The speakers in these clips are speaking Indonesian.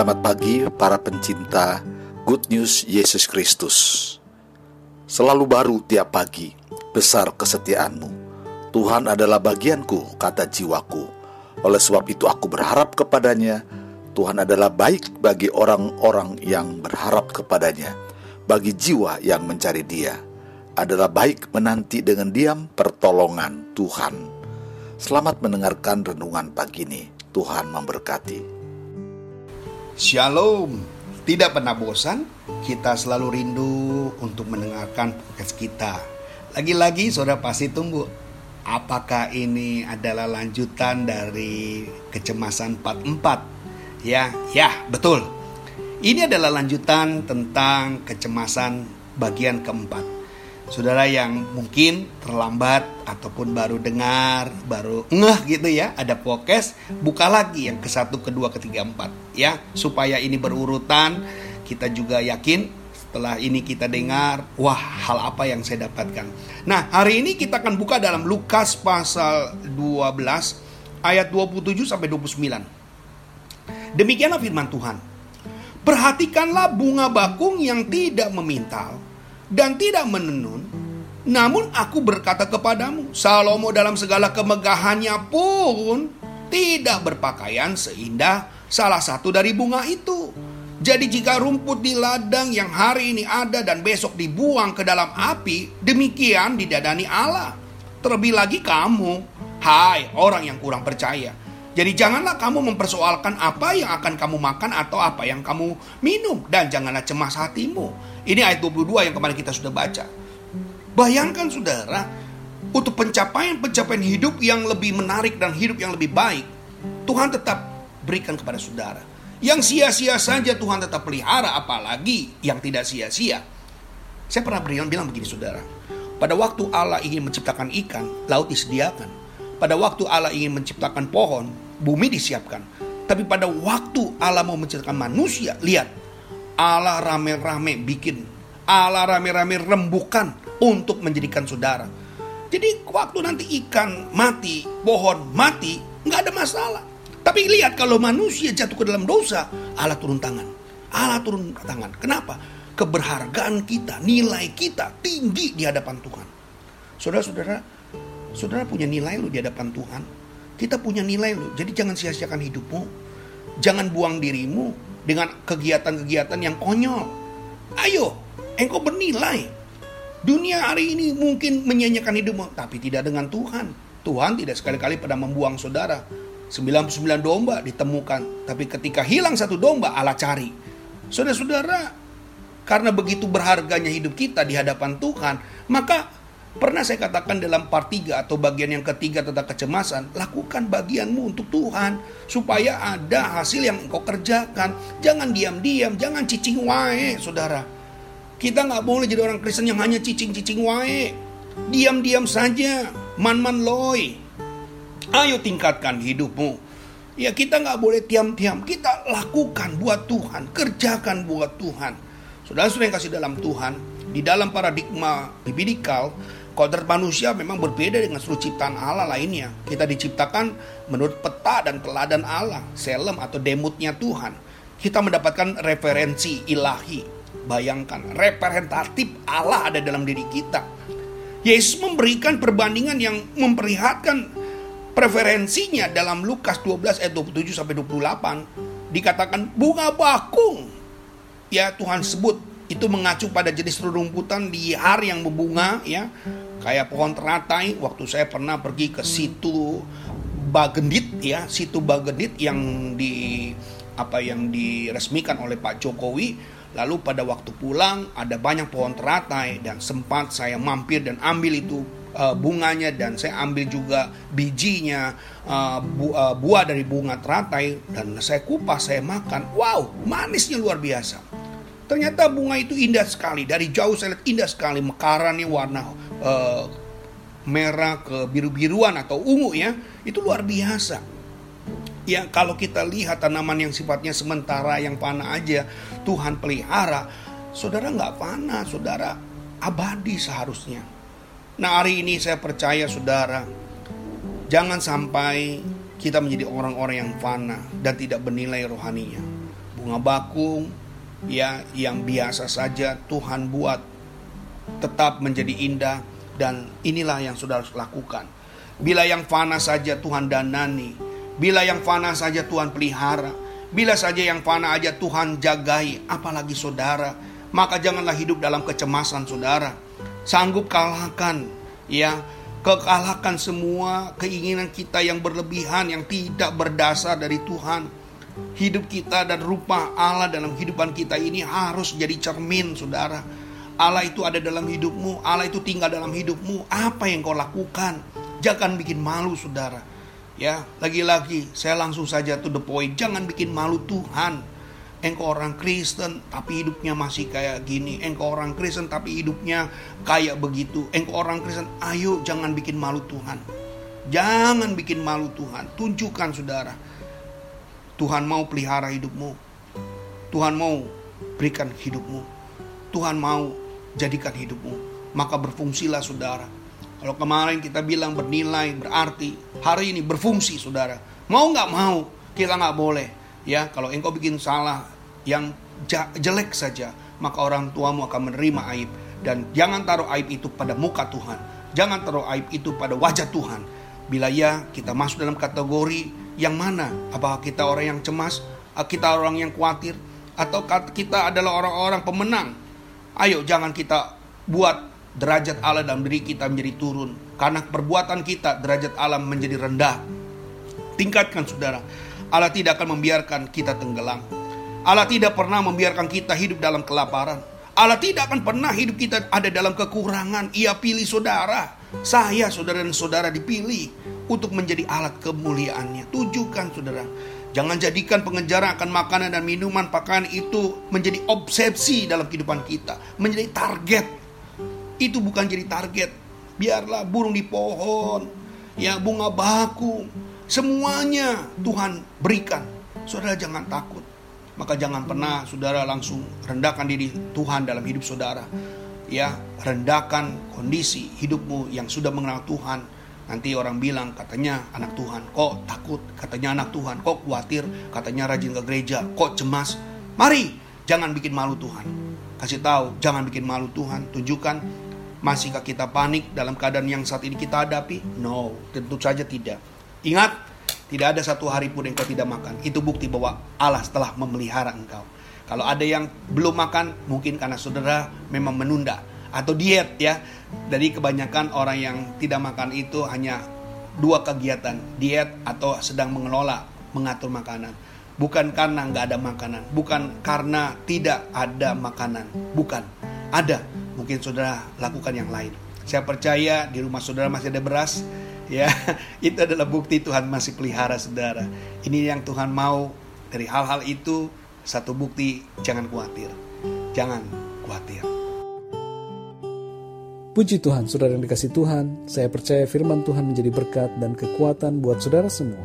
Selamat pagi para pencinta Good News Yesus Kristus. Selalu baru tiap pagi, besar kesetiaanmu. Tuhan adalah bagianku, kata jiwaku. Oleh sebab itu aku berharap kepadanya. Tuhan adalah baik bagi orang-orang yang berharap kepadanya. Bagi jiwa yang mencari dia. Adalah baik menanti dengan diam pertolongan Tuhan. Selamat mendengarkan renungan pagi ini. Tuhan memberkati. Shalom. Tidak pernah bosan, kita selalu rindu untuk mendengarkan podcast kita. Lagi-lagi saudara pasti tunggu apakah ini adalah lanjutan dari kecemasan 44? Ya, ya, betul. Ini adalah lanjutan tentang kecemasan bagian keempat. Saudara yang mungkin terlambat ataupun baru dengar, baru ngeh gitu ya, ada podcast, buka lagi yang ke satu, kedua, ketiga, empat ya, supaya ini berurutan. Kita juga yakin setelah ini kita dengar, wah hal apa yang saya dapatkan. Nah hari ini kita akan buka dalam Lukas pasal 12 ayat 27 sampai 29. Demikianlah firman Tuhan. Perhatikanlah bunga bakung yang tidak memintal dan tidak menenun. Namun aku berkata kepadamu, Salomo dalam segala kemegahannya pun tidak berpakaian seindah salah satu dari bunga itu. Jadi jika rumput di ladang yang hari ini ada dan besok dibuang ke dalam api, demikian didadani Allah. Terlebih lagi kamu, hai orang yang kurang percaya. Jadi janganlah kamu mempersoalkan apa yang akan kamu makan atau apa yang kamu minum dan janganlah cemas hatimu ini ayat 22 yang kemarin kita sudah baca. Bayangkan saudara, untuk pencapaian-pencapaian hidup yang lebih menarik dan hidup yang lebih baik, Tuhan tetap berikan kepada saudara. Yang sia-sia saja Tuhan tetap pelihara, apalagi yang tidak sia-sia. Saya pernah bilang, bilang begini saudara, pada waktu Allah ingin menciptakan ikan, laut disediakan. Pada waktu Allah ingin menciptakan pohon, bumi disiapkan. Tapi pada waktu Allah mau menciptakan manusia, lihat, Allah rame-rame bikin. Allah rame-rame rembukan untuk menjadikan saudara. Jadi waktu nanti ikan mati, pohon mati, nggak ada masalah. Tapi lihat kalau manusia jatuh ke dalam dosa, Allah turun tangan. Allah turun tangan. Kenapa? Keberhargaan kita, nilai kita tinggi di hadapan Tuhan. Saudara-saudara, saudara punya nilai lu di hadapan Tuhan. Kita punya nilai lu. Jadi jangan sia-siakan hidupmu. Jangan buang dirimu dengan kegiatan-kegiatan yang konyol. Ayo, engkau bernilai. Dunia hari ini mungkin menyanyikan hidupmu, tapi tidak dengan Tuhan. Tuhan tidak sekali-kali pada membuang saudara. 99 domba ditemukan, tapi ketika hilang satu domba, Allah cari. Saudara-saudara, karena begitu berharganya hidup kita di hadapan Tuhan, maka Pernah saya katakan dalam part 3 atau bagian yang ketiga tentang kecemasan, lakukan bagianmu untuk Tuhan supaya ada hasil yang engkau kerjakan. Jangan diam-diam, jangan cicing wae, saudara. Kita nggak boleh jadi orang Kristen yang hanya cicing-cicing wae. Diam-diam saja, man-man loy. Ayo tingkatkan hidupmu. Ya kita nggak boleh diam-diam, kita lakukan buat Tuhan, kerjakan buat Tuhan. Saudara-saudara yang kasih dalam Tuhan, di dalam paradigma biblikal, Kodrat manusia memang berbeda dengan seluruh ciptaan Allah lainnya. Kita diciptakan menurut peta dan teladan Allah, selem atau demutnya Tuhan. Kita mendapatkan referensi ilahi. Bayangkan, representatif Allah ada dalam diri kita. Yesus memberikan perbandingan yang memperlihatkan preferensinya dalam Lukas 12 ayat 27 sampai 28 dikatakan bunga bakung. Ya Tuhan sebut itu mengacu pada jenis rerumputan liar yang berbunga ya. Kayak pohon teratai waktu saya pernah pergi ke situ Bagendit ya situ Bagendit yang di apa yang diresmikan oleh Pak Jokowi. Lalu pada waktu pulang ada banyak pohon teratai dan sempat saya mampir dan ambil itu uh, bunganya dan saya ambil juga bijinya uh, bu, uh, buah dari bunga teratai dan saya kupas saya makan. Wow manisnya luar biasa Ternyata bunga itu indah sekali. Dari jauh saya lihat indah sekali. Mekarannya warna uh, merah ke biru-biruan atau ungu ya. Itu luar biasa. Ya kalau kita lihat tanaman yang sifatnya sementara yang panah aja Tuhan pelihara. Saudara nggak panah, saudara abadi seharusnya. Nah hari ini saya percaya saudara Jangan sampai kita menjadi orang-orang yang fana dan tidak bernilai rohaninya. bunga bakung ya yang biasa saja Tuhan buat tetap menjadi indah dan inilah yang sudah harus lakukan. Bila yang fana saja Tuhan danani, bila yang fana saja Tuhan pelihara, bila saja yang fana aja Tuhan jagai, apalagi saudara, maka janganlah hidup dalam kecemasan saudara. Sanggup kalahkan ya kekalahkan semua keinginan kita yang berlebihan yang tidak berdasar dari Tuhan. Hidup kita dan rupa Allah dalam kehidupan kita ini harus jadi cermin saudara Allah itu ada dalam hidupmu, Allah itu tinggal dalam hidupmu. Apa yang kau lakukan? Jangan bikin malu, saudara. Ya, lagi-lagi saya langsung saja to the point. Jangan bikin malu Tuhan. Engkau orang Kristen tapi hidupnya masih kayak gini. Engkau orang Kristen tapi hidupnya kayak begitu. Engkau orang Kristen, ayo jangan bikin malu Tuhan. Jangan bikin malu Tuhan. Tunjukkan saudara. Tuhan mau pelihara hidupmu. Tuhan mau berikan hidupmu. Tuhan mau jadikan hidupmu. Maka berfungsilah saudara. Kalau kemarin kita bilang bernilai, berarti hari ini berfungsi saudara. Mau nggak mau, kita nggak boleh. Ya, kalau engkau bikin salah yang jelek saja, maka orang tuamu akan menerima aib. Dan jangan taruh aib itu pada muka Tuhan. Jangan taruh aib itu pada wajah Tuhan. Bila ya kita masuk dalam kategori yang mana? Apakah kita orang yang cemas? Kita orang yang khawatir? Atau kita adalah orang-orang pemenang Ayo jangan kita buat derajat Allah dalam diri kita menjadi turun. Karena perbuatan kita derajat Allah menjadi rendah. Tingkatkan saudara. Allah tidak akan membiarkan kita tenggelam. Allah tidak pernah membiarkan kita hidup dalam kelaparan. Allah tidak akan pernah hidup kita ada dalam kekurangan. Ia pilih saudara. Saya saudara dan saudara dipilih untuk menjadi alat kemuliaannya. Tujukan saudara. Jangan jadikan pengejaran akan makanan dan minuman pakaian itu menjadi obsesi dalam kehidupan kita, menjadi target. Itu bukan jadi target. Biarlah burung di pohon, ya bunga baku, semuanya Tuhan berikan. Saudara jangan takut. Maka jangan pernah saudara langsung rendahkan diri Tuhan dalam hidup saudara. Ya, rendahkan kondisi hidupmu yang sudah mengenal Tuhan Nanti orang bilang katanya anak Tuhan, kok takut, katanya anak Tuhan, kok khawatir, katanya rajin ke gereja, kok cemas. Mari, jangan bikin malu Tuhan. Kasih tahu, jangan bikin malu Tuhan. Tunjukkan, masihkah kita panik dalam keadaan yang saat ini kita hadapi? No, tentu saja tidak. Ingat, tidak ada satu hari pun engkau tidak makan. Itu bukti bahwa Allah telah memelihara engkau. Kalau ada yang belum makan, mungkin karena saudara memang menunda atau diet ya. Dari kebanyakan orang yang tidak makan itu hanya dua kegiatan, diet atau sedang mengelola, mengatur makanan. Bukan karena nggak ada makanan, bukan karena tidak ada makanan, bukan. Ada, mungkin saudara lakukan yang lain. Saya percaya di rumah saudara masih ada beras, ya itu adalah bukti Tuhan masih pelihara saudara. Ini yang Tuhan mau dari hal-hal itu satu bukti jangan khawatir, jangan khawatir. Puji Tuhan, saudara yang dikasih Tuhan, saya percaya firman Tuhan menjadi berkat dan kekuatan buat saudara semua.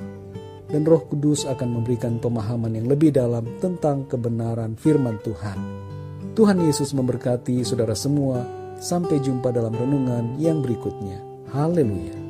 Dan roh kudus akan memberikan pemahaman yang lebih dalam tentang kebenaran firman Tuhan. Tuhan Yesus memberkati saudara semua. Sampai jumpa dalam renungan yang berikutnya. Haleluya.